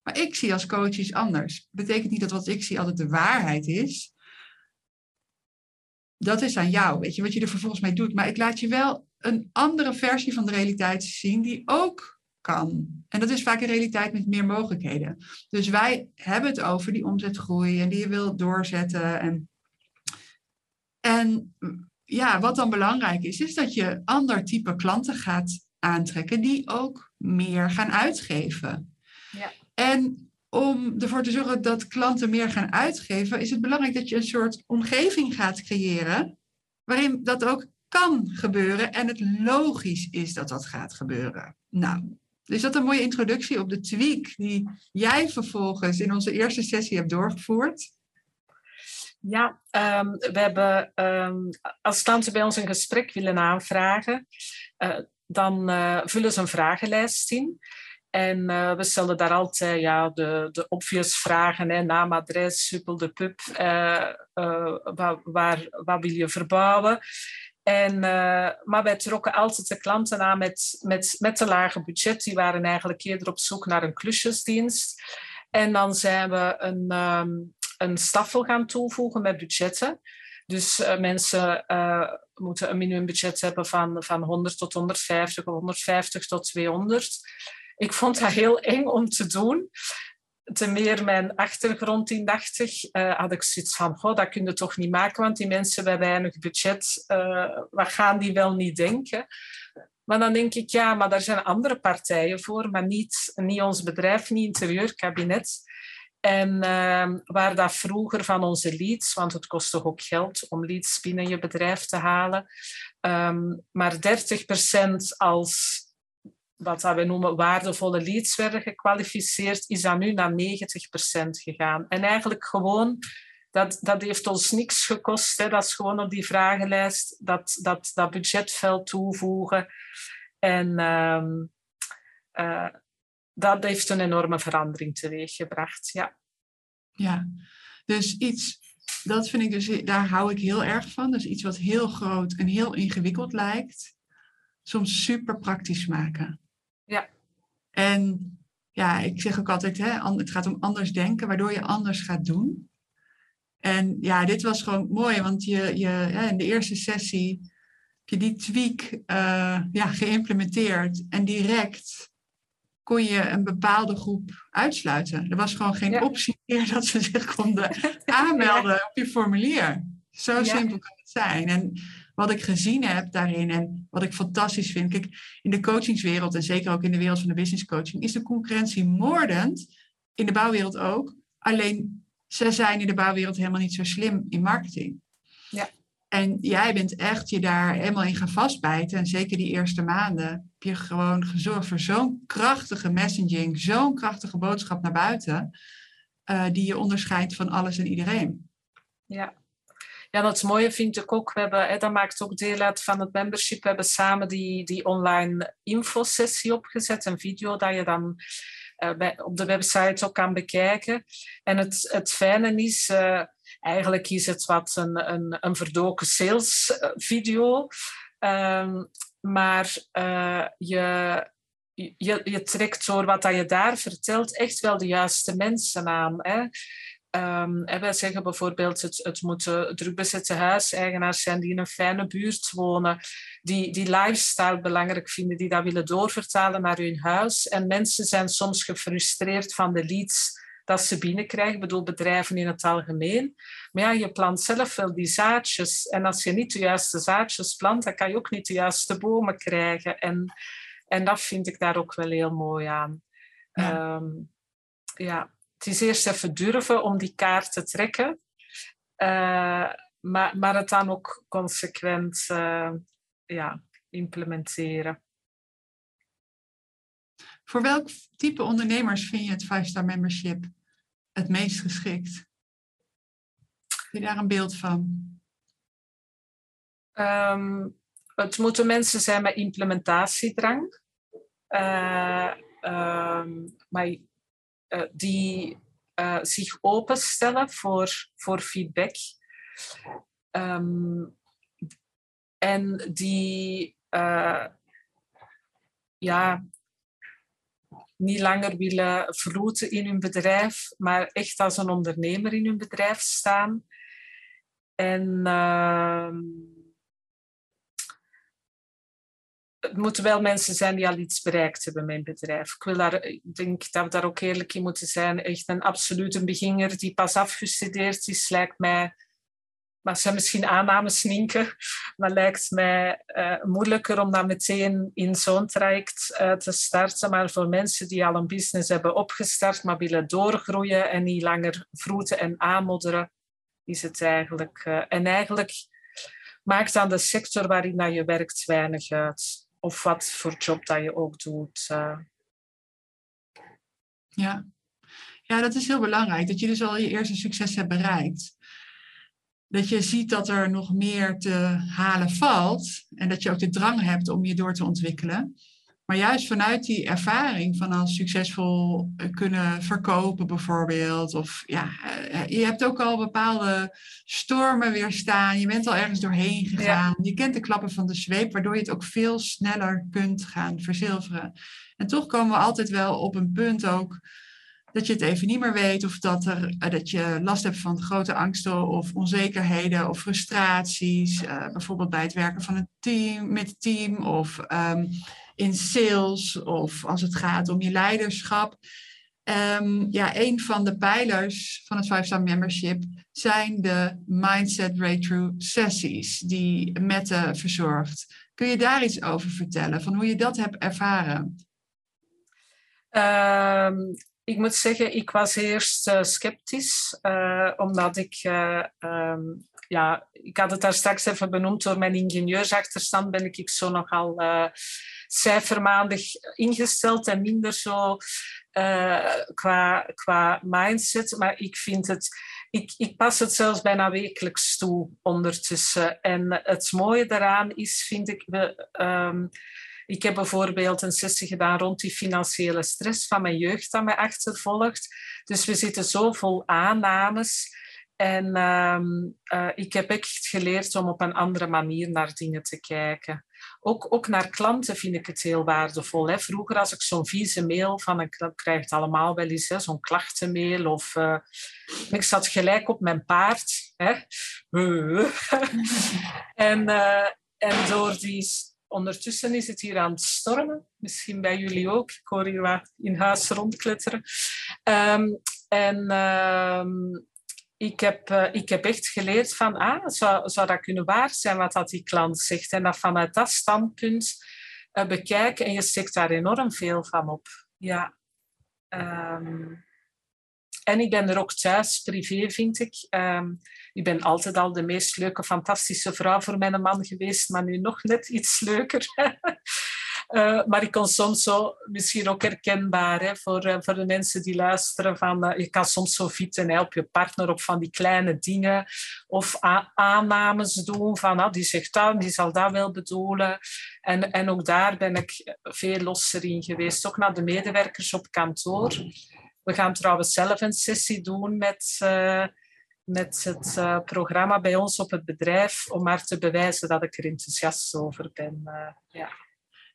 Maar ik zie als coach iets anders. Dat betekent niet dat wat ik zie altijd de waarheid is dat is aan jou, weet je, wat je er vervolgens mee doet. Maar ik laat je wel een andere versie van de realiteit zien die ook kan. En dat is vaak een realiteit met meer mogelijkheden. Dus wij hebben het over die omzetgroei en die je wilt doorzetten. En, en ja, wat dan belangrijk is, is dat je ander type klanten gaat aantrekken die ook meer gaan uitgeven. Ja. En om ervoor te zorgen dat klanten meer gaan uitgeven, is het belangrijk dat je een soort omgeving gaat creëren waarin dat ook kan gebeuren en het logisch is dat dat gaat gebeuren. Nou, is dat een mooie introductie op de tweak die jij vervolgens in onze eerste sessie hebt doorgevoerd? Ja, um, we hebben um, als klanten bij ons een gesprek willen aanvragen, uh, dan uh, vullen ze een vragenlijst in. En uh, we stellen daar altijd ja, de, de obvious vragen, hè, naam, adres, suppel de pub, uh, uh, waar, waar, wat wil je verbouwen? En, maar wij trokken altijd de klanten aan met, met, met een lage budget. Die waren eigenlijk eerder op zoek naar een klusjesdienst. En dan zijn we een, um, een staffel gaan toevoegen met budgetten. Dus mensen moeten een minimumbudget hebben van, van 100 tot 150 of 150 tot 200. Ik vond dat heel eng om te doen. Ten meer mijn achtergrond indachtig uh, had ik zoiets van, oh, dat kun je toch niet maken, want die mensen hebben weinig budget, uh, wat gaan die wel niet denken? Maar dan denk ik, ja, maar daar zijn andere partijen voor, maar niet, niet ons bedrijf, niet interieurkabinet. En uh, waar dat vroeger van onze leads, want het kost toch ook geld om leads binnen je bedrijf te halen, um, maar 30% als wat we noemen waardevolle leads werden gekwalificeerd, is dat nu naar 90% gegaan. En eigenlijk gewoon, dat, dat heeft ons niks gekost. Hè. Dat is gewoon op die vragenlijst dat, dat, dat budgetveld toevoegen. En uh, uh, dat heeft een enorme verandering teweeggebracht. Ja. ja, dus iets, dat vind ik dus, daar hou ik heel erg van. Dus iets wat heel groot en heel ingewikkeld lijkt, soms super praktisch maken. Ja. En ja, ik zeg ook altijd, hè, het gaat om anders denken, waardoor je anders gaat doen. En ja, dit was gewoon mooi, want je, je, in de eerste sessie heb je die tweak uh, ja, geïmplementeerd en direct kon je een bepaalde groep uitsluiten. Er was gewoon geen optie meer dat ze zich konden aanmelden op je formulier. Zo simpel kan het zijn. En wat ik gezien heb daarin en wat ik fantastisch vind. Kijk, in de coachingswereld en zeker ook in de wereld van de business coaching is de concurrentie moordend. In de bouwwereld ook. Alleen ze zijn in de bouwwereld helemaal niet zo slim in marketing. Ja. En jij bent echt je daar helemaal in gaan vastbijten. En zeker die eerste maanden heb je gewoon gezorgd voor zo'n krachtige messaging, zo'n krachtige boodschap naar buiten, uh, die je onderscheidt van alles en iedereen. Ja. Ja, dat mooie vind ik ook. We hebben, hè, dat maakt ook deel uit van het membership. We hebben samen die, die online infosessie opgezet, een video dat je dan bij, op de website ook kan bekijken. En het, het fijne is, uh, eigenlijk is het wat een, een, een verdoken sales video. Um, maar uh, je, je, je trekt door wat dat je daar vertelt echt wel de juiste mensen aan. Hè? Um, wij zeggen bijvoorbeeld, het, het moeten drugbezette huiseigenaars zijn die in een fijne buurt wonen, die, die lifestyle belangrijk vinden, die dat willen doorvertalen naar hun huis. En mensen zijn soms gefrustreerd van de leads dat ze binnenkrijgen. Ik bedoel, bedrijven in het algemeen. Maar ja, je plant zelf wel die zaadjes. En als je niet de juiste zaadjes plant, dan kan je ook niet de juiste bomen krijgen. En, en dat vind ik daar ook wel heel mooi aan. Ja. Um, ja het is eerst even durven om die kaart te trekken, uh, maar, maar het dan ook consequent uh, ja, implementeren. Voor welk type ondernemers vind je het 5-star membership het meest geschikt? Heb je daar een beeld van? Um, het moeten mensen zijn met implementatiedrang. Uh, um, maar die uh, zich openstellen voor, voor feedback. Um, en die uh, ja, niet langer willen vroeten in hun bedrijf, maar echt als een ondernemer in hun bedrijf staan. En uh, het moeten wel mensen zijn die al iets bereikt hebben met een bedrijf. Ik, wil daar, ik denk dat we daar ook eerlijk in moeten zijn. Echt een absolute beginner die pas afgestudeerd is, lijkt mij... Maar zijn misschien aannames sninken, maar lijkt mij uh, moeilijker om dan meteen in zo'n traject uh, te starten. Maar voor mensen die al een business hebben opgestart, maar willen doorgroeien en niet langer vroeten en aanmodderen, is het eigenlijk... Uh, en eigenlijk maakt dan de sector waarin je werkt weinig uit of wat voor job dat je ook doet. Uh. Ja. ja, dat is heel belangrijk. Dat je dus al je eerste succes hebt bereikt. Dat je ziet dat er nog meer te halen valt. En dat je ook de drang hebt om je door te ontwikkelen. Maar juist vanuit die ervaring van al succesvol eh, kunnen verkopen bijvoorbeeld. Of ja, eh, je hebt ook al bepaalde stormen weerstaan. Je bent al ergens doorheen gegaan. Je kent de klappen van de zweep, waardoor je het ook veel sneller kunt gaan verzilveren. En toch komen we altijd wel op een punt ook dat je het even niet meer weet of dat, er, eh, dat je last hebt van grote angsten of onzekerheden of frustraties. Uh, bijvoorbeeld bij het werken van een team, met het team of um, in sales of als het gaat om je leiderschap. Um, ja, een van de pijlers van het 5-star membership zijn de Mindset Breakthrough sessies die Mette verzorgt. Kun je daar iets over vertellen, van hoe je dat hebt ervaren? Um, ik moet zeggen, ik was eerst uh, sceptisch, uh, omdat ik uh, um, ja, ik had het daar straks even benoemd, door mijn ingenieursachterstand ben ik zo nogal cijfermaandig ingesteld en minder zo uh, qua, qua mindset. Maar ik vind het, ik, ik pas het zelfs bijna wekelijks toe ondertussen. En het mooie daaraan is, vind ik, we, um, ik heb bijvoorbeeld een sessie gedaan rond die financiële stress van mijn jeugd dat mij achtervolgt. Dus we zitten zo vol aannames. En um, uh, ik heb echt geleerd om op een andere manier naar dingen te kijken. Ook, ook naar klanten vind ik het heel waardevol. Hè. Vroeger als ik zo'n vieze mail van een klant krijg allemaal wel eens, zo'n klachtenmail. Of, uh, ik zat gelijk op mijn paard. Hè. en, uh, en door die... Ondertussen is het hier aan het stormen. Misschien bij jullie ook. Ik hoor hier wat in huis rondkletteren. Um, en... Um, ik heb, uh, ik heb echt geleerd van, ah, zou, zou dat kunnen waar zijn wat dat die klant zegt? En dat vanuit dat standpunt uh, bekijken en je steekt daar enorm veel van op. Ja. Um, en ik ben er ook thuis, privé vind ik. Ehm, ik ben altijd al de meest leuke, fantastische vrouw voor mijn man geweest, maar nu nog net iets leuker. Uh, maar ik kon soms zo, misschien ook herkenbaar hè, voor, uh, voor de mensen die luisteren, van, uh, je kan soms zo fietsen hè, op je partner op van die kleine dingen of aannames doen van ah, die zegt dat, die zal dat wel bedoelen. En, en ook daar ben ik veel losser in geweest, ook naar de medewerkers op kantoor. We gaan trouwens zelf een sessie doen met met het programma bij ons op het bedrijf om maar te bewijzen dat ik er enthousiast over ben. Ja.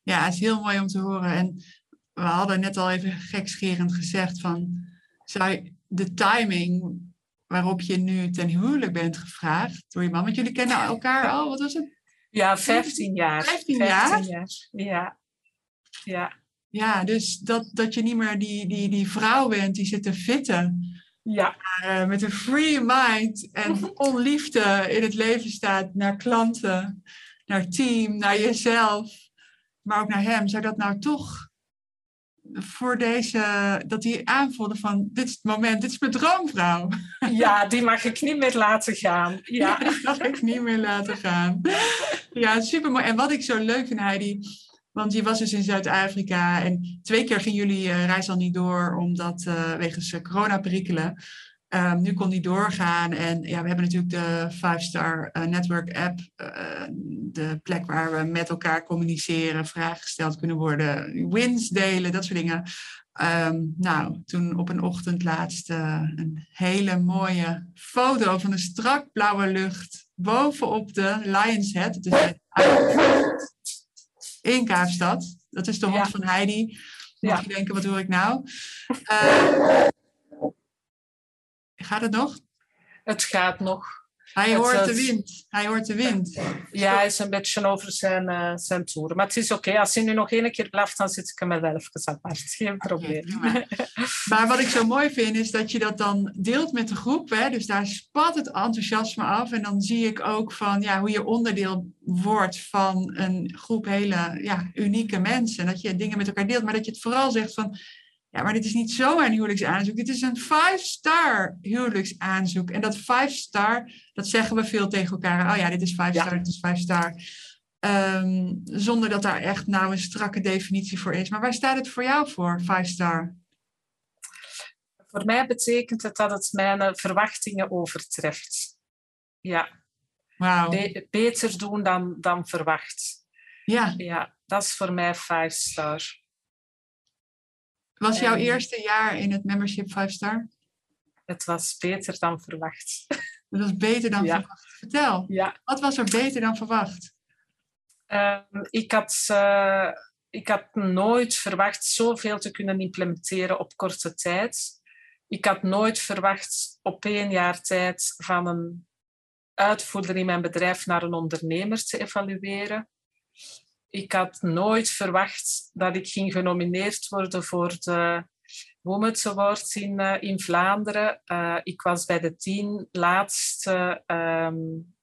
Ja, het is heel mooi om te horen. En we hadden net al even gekscherend gezegd van zou de timing waarop je nu ten huwelijk bent gevraagd door je man, want jullie kennen elkaar al, wat was het? Ja, 15 jaar. 15 jaar? 15 jaar. Ja. Ja. Ja, dus dat, dat je niet meer die, die, die vrouw bent die zit te fitten ja. Maar, uh, met een free mind en vol liefde in het leven staat naar klanten, naar team, naar jezelf, maar ook naar hem. Zou dat nou toch voor deze, dat hij aanvoelde van dit is het moment, dit is mijn droomvrouw. Ja, die mag ik niet meer laten gaan. Ja, ja die mag ik niet meer laten gaan. Ja, super mooi. En wat ik zo leuk vind, Heidi, want je was dus in Zuid-Afrika en twee keer ging jullie uh, reis al niet door, omdat uh, wegens uh, coronaperikelen. Um, nu kon die doorgaan en ja, we hebben natuurlijk de Five Star Network app, de plek waar we met elkaar communiceren, vragen gesteld kunnen worden, wins delen, dat soort dingen. Um, nou, toen op een ochtend laatst een hele mooie foto van een strak blauwe lucht bovenop de Lion's Head. In Kaapstad. Dat is de hond van Heidi. Mag je denken, wat hoor ik nou? Gaat het nog? Het gaat nog. Hij hoort de wind. Hij hoort de wind. Ja, hij is een beetje over zijn, uh, zijn toer. Maar het is oké. Als hij nu nog één keer blijft, dan zit ik hem wel even apart. Geen probleem. Okay, maar wat ik zo mooi vind, is dat je dat dan deelt met de groep. Hè? Dus daar spat het enthousiasme af. En dan zie ik ook van ja, hoe je onderdeel wordt van een groep hele ja, unieke mensen. Dat je dingen met elkaar deelt. Maar dat je het vooral zegt van ja, maar dit is niet zomaar een huwelijksaanzoek. Dit is een five-star huwelijksaanzoek. En dat five-star, dat zeggen we veel tegen elkaar. Oh ja, dit is five-star, ja. dit is five-star. Um, zonder dat daar echt nou een strakke definitie voor is. Maar waar staat het voor jou voor, five-star? Voor mij betekent het dat het mijn verwachtingen overtreft. Ja. Be beter doen dan, dan verwacht. Ja. Ja, dat is voor mij five-star. Was jouw eerste jaar in het membership 5 star? Het was beter dan verwacht. Het was beter dan ja. verwacht. Vertel, ja. wat was er beter dan verwacht? Uh, ik, had, uh, ik had nooit verwacht zoveel te kunnen implementeren op korte tijd. Ik had nooit verwacht op één jaar tijd van een uitvoerder in mijn bedrijf naar een ondernemer te evalueren ik had nooit verwacht dat ik ging genomineerd worden voor de Women's Awards in, uh, in Vlaanderen. Uh, ik was bij de tien laatste. Um,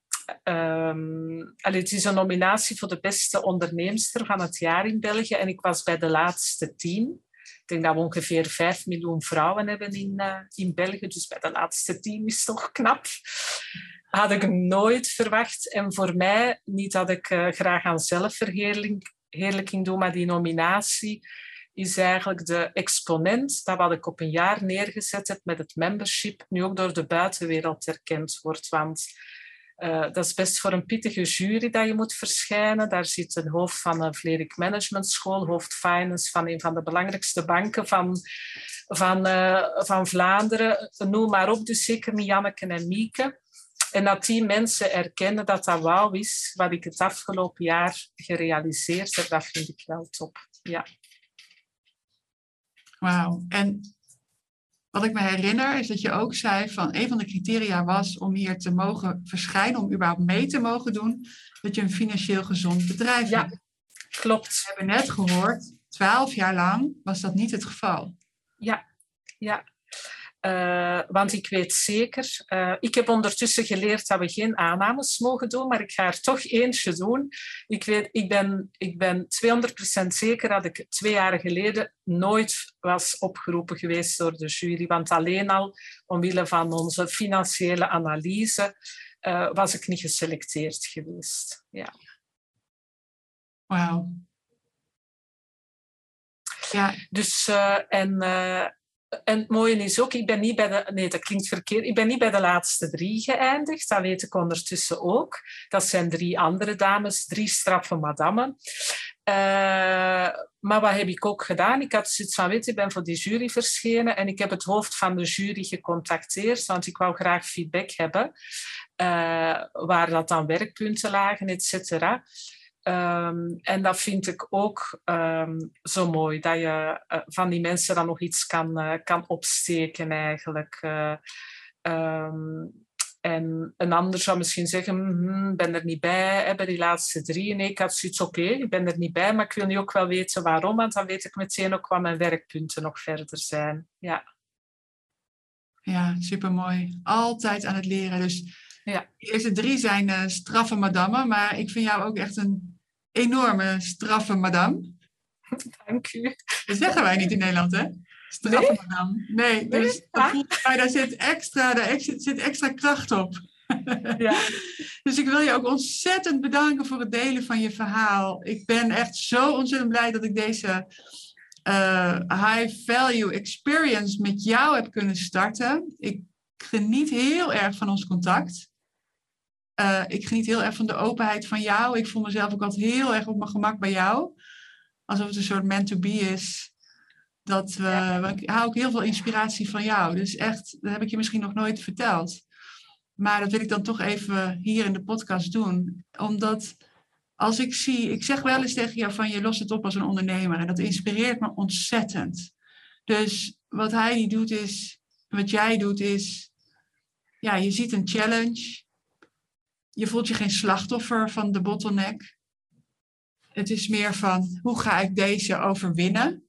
het is een nominatie voor de beste onderneemster van het jaar in België en ik was bij de laatste tien. Ik denk dat we ongeveer 5 miljoen vrouwen hebben in, uh, in België, dus bij de laatste tien is toch knap had ik nooit verwacht. En voor mij, niet dat ik uh, graag aan zelfverheerlijking doe, maar die nominatie is eigenlijk de exponent dat wat ik op een jaar neergezet heb met het membership, nu ook door de buitenwereld erkend wordt. Want uh, dat is best voor een pittige jury dat je moet verschijnen. Daar zit een hoofd van een Vlerik Management School, hoofd finance van een van de belangrijkste banken van, van, uh, van Vlaanderen. Noem maar op, dus zeker Janneke en Mieke. En dat die mensen erkennen dat dat wauw is, wat ik het afgelopen jaar gerealiseerd heb, dat vind ik wel top. Ja. Wauw. En wat ik me herinner is dat je ook zei van een van de criteria was om hier te mogen verschijnen, om überhaupt mee te mogen doen, dat je een financieel gezond bedrijf ja, hebt. Klopt. We hebben net gehoord, twaalf jaar lang was dat niet het geval. Ja, ja. Uh, want ik weet zeker, uh, ik heb ondertussen geleerd dat we geen aannames mogen doen, maar ik ga er toch eentje doen. Ik, weet, ik, ben, ik ben 200% zeker dat ik twee jaar geleden nooit was opgeroepen geweest door de jury. Want alleen al omwille van onze financiële analyse uh, was ik niet geselecteerd geweest. Ja. Wauw. Ja. Dus, en en het mooie is ook, ik ben niet bij de... Nee, dat klinkt verkeerd. Ik ben niet bij de laatste drie geëindigd. Dat weet ik ondertussen ook. Dat zijn drie andere dames, drie straffe madammen. Uh, maar wat heb ik ook gedaan? Ik had zoiets van, weet ik ben voor die jury verschenen en ik heb het hoofd van de jury gecontacteerd, want ik wou graag feedback hebben, uh, waar dat dan werkpunten lagen, et cetera. Um, en dat vind ik ook um, zo mooi, dat je uh, van die mensen dan nog iets kan, uh, kan opsteken eigenlijk. Uh, um, en een ander zou misschien zeggen, hm, ben er niet bij hè, die laatste drie. Nee, ik had zoiets, oké, ik ben er niet bij, maar ik wil nu ook wel weten waarom, want dan weet ik meteen ook wat mijn werkpunten nog verder zijn. Ja, ja supermooi. Altijd aan het leren. Dus ja. de eerste drie zijn straffe madammen, maar ik vind jou ook echt een enorme straffe madame. Dank u. Dat zeggen wij niet in Nederland, hè? Straffe nee? madame. Nee, dus daar zit extra, daar zit extra kracht op. Ja. dus ik wil je ook ontzettend bedanken voor het delen van je verhaal. Ik ben echt zo ontzettend blij dat ik deze uh, high value experience met jou heb kunnen starten. Ik geniet heel erg van ons contact. Uh, ik geniet heel erg van de openheid van jou. Ik voel mezelf ook altijd heel erg op mijn gemak bij jou. Alsof het een soort meant to be is. Dat we, Ik hou ook heel veel inspiratie van jou. Dus echt, dat heb ik je misschien nog nooit verteld. Maar dat wil ik dan toch even hier in de podcast doen. Omdat als ik zie, ik zeg wel eens tegen jou van je lost het op als een ondernemer. En dat inspireert me ontzettend. Dus wat hij doet is, wat jij doet is, ja, je ziet een challenge je voelt je geen slachtoffer van de bottleneck. Het is meer van hoe ga ik deze overwinnen?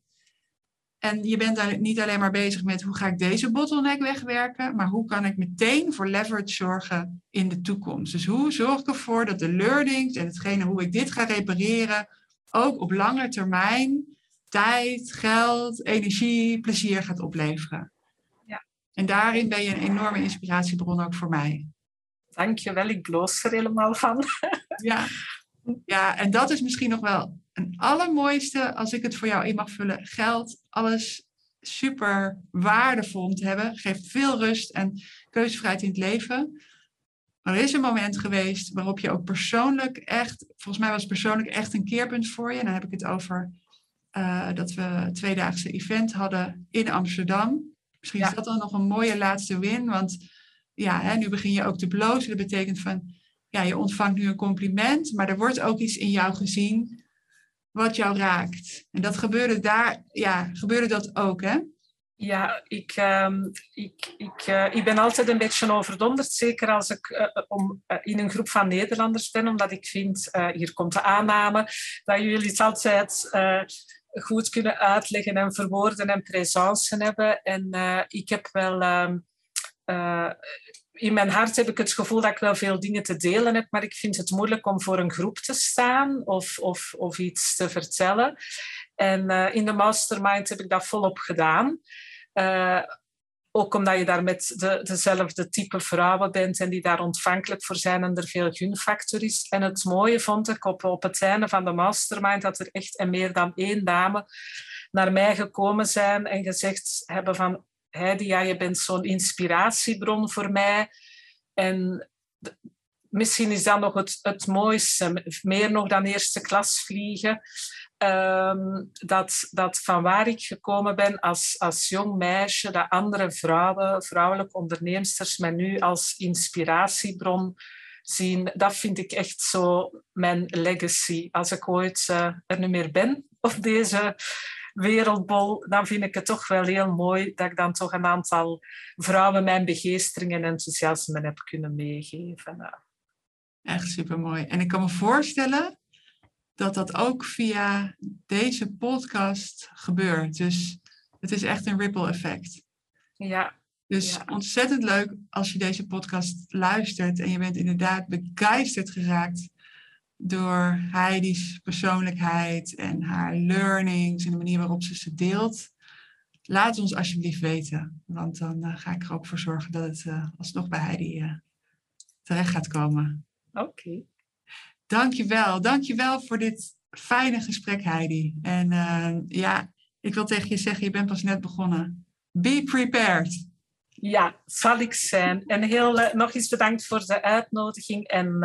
En je bent daar niet alleen maar bezig met hoe ga ik deze bottleneck wegwerken, maar hoe kan ik meteen voor leverage zorgen in de toekomst. Dus hoe zorg ik ervoor dat de learnings en hetgene hoe ik dit ga repareren ook op lange termijn tijd, geld, energie, plezier gaat opleveren. Ja. En daarin ben je een enorme inspiratiebron ook voor mij. Dankjewel, ik bloos er helemaal van. Ja. ja, en dat is misschien nog wel een allermooiste, als ik het voor jou in mag vullen. Geld, alles super waardevol om te hebben, geeft veel rust en keuzevrijheid in het leven. er is een moment geweest waarop je ook persoonlijk echt, volgens mij was het persoonlijk echt een keerpunt voor je. En dan heb ik het over uh, dat we een tweedaagse event hadden in Amsterdam. Misschien is dat dan nog een mooie laatste win, want ja, nu begin je ook te blozen. Dat betekent van, ja, je ontvangt nu een compliment, maar er wordt ook iets in jou gezien wat jou raakt. En dat gebeurde daar, ja, gebeurde dat ook, hè? Ja, ik, uh, ik, ik, uh, ik ben altijd een beetje overdonderd, zeker als ik uh, om, in een groep van Nederlanders ben, omdat ik vind, hier komt de aanname, dat jullie het altijd goed kunnen uitleggen en verwoorden en presence hebben. En ik heb wel ehm, uh, in mijn hart heb ik het gevoel dat ik wel veel dingen te delen heb, maar ik vind het moeilijk om voor een groep te staan of, of, of iets te vertellen. En uh, in de mastermind heb ik dat volop gedaan. Uh, ook omdat je daar met de, dezelfde type vrouwen bent en die daar ontvankelijk voor zijn en er veel gunfactor is. En het mooie vond ik op, op het einde van de mastermind dat er echt en meer dan één dame naar mij gekomen zijn en gezegd hebben van Heidi, ja, je bent zo'n inspiratiebron voor mij. En misschien is dat nog het, het mooiste, meer nog dan eerste klas vliegen. Ehm, dat, dat van waar ik gekomen ben als, als jong meisje, dat andere vrouwen, vrouwelijke onderneemsters, mij nu als inspiratiebron zien, dat vind ik echt zo mijn legacy. Als ik ooit uh, er nu meer ben op deze wereldbol, dan vind ik het toch wel heel mooi dat ik dan toch een aantal vrouwen mijn begeestering en enthousiasme heb kunnen meegeven. Echt supermooi. En ik kan me voorstellen dat dat ook via deze podcast gebeurt. Dus het is echt een ripple effect. Ja, Dus ontzettend leuk als je deze podcast luistert en je bent inderdaad begeisterd geraakt door Heidi's persoonlijkheid en haar learnings en de manier waarop ze ze deelt. Laat ons alsjeblieft weten, want dan uh, ga ik er ook voor zorgen dat het uh, alsnog bij Heidi uh, terecht gaat komen. Oké. Okay. Dankjewel, dankjewel voor dit fijne gesprek Heidi. En ja, ik wil tegen je zeggen, je bent pas net begonnen. Be prepared. Ja, zal ik zijn. En heel, nog eens bedankt voor de uitnodiging en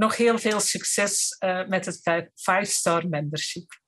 nog heel veel succes uh, met het 5-star membership.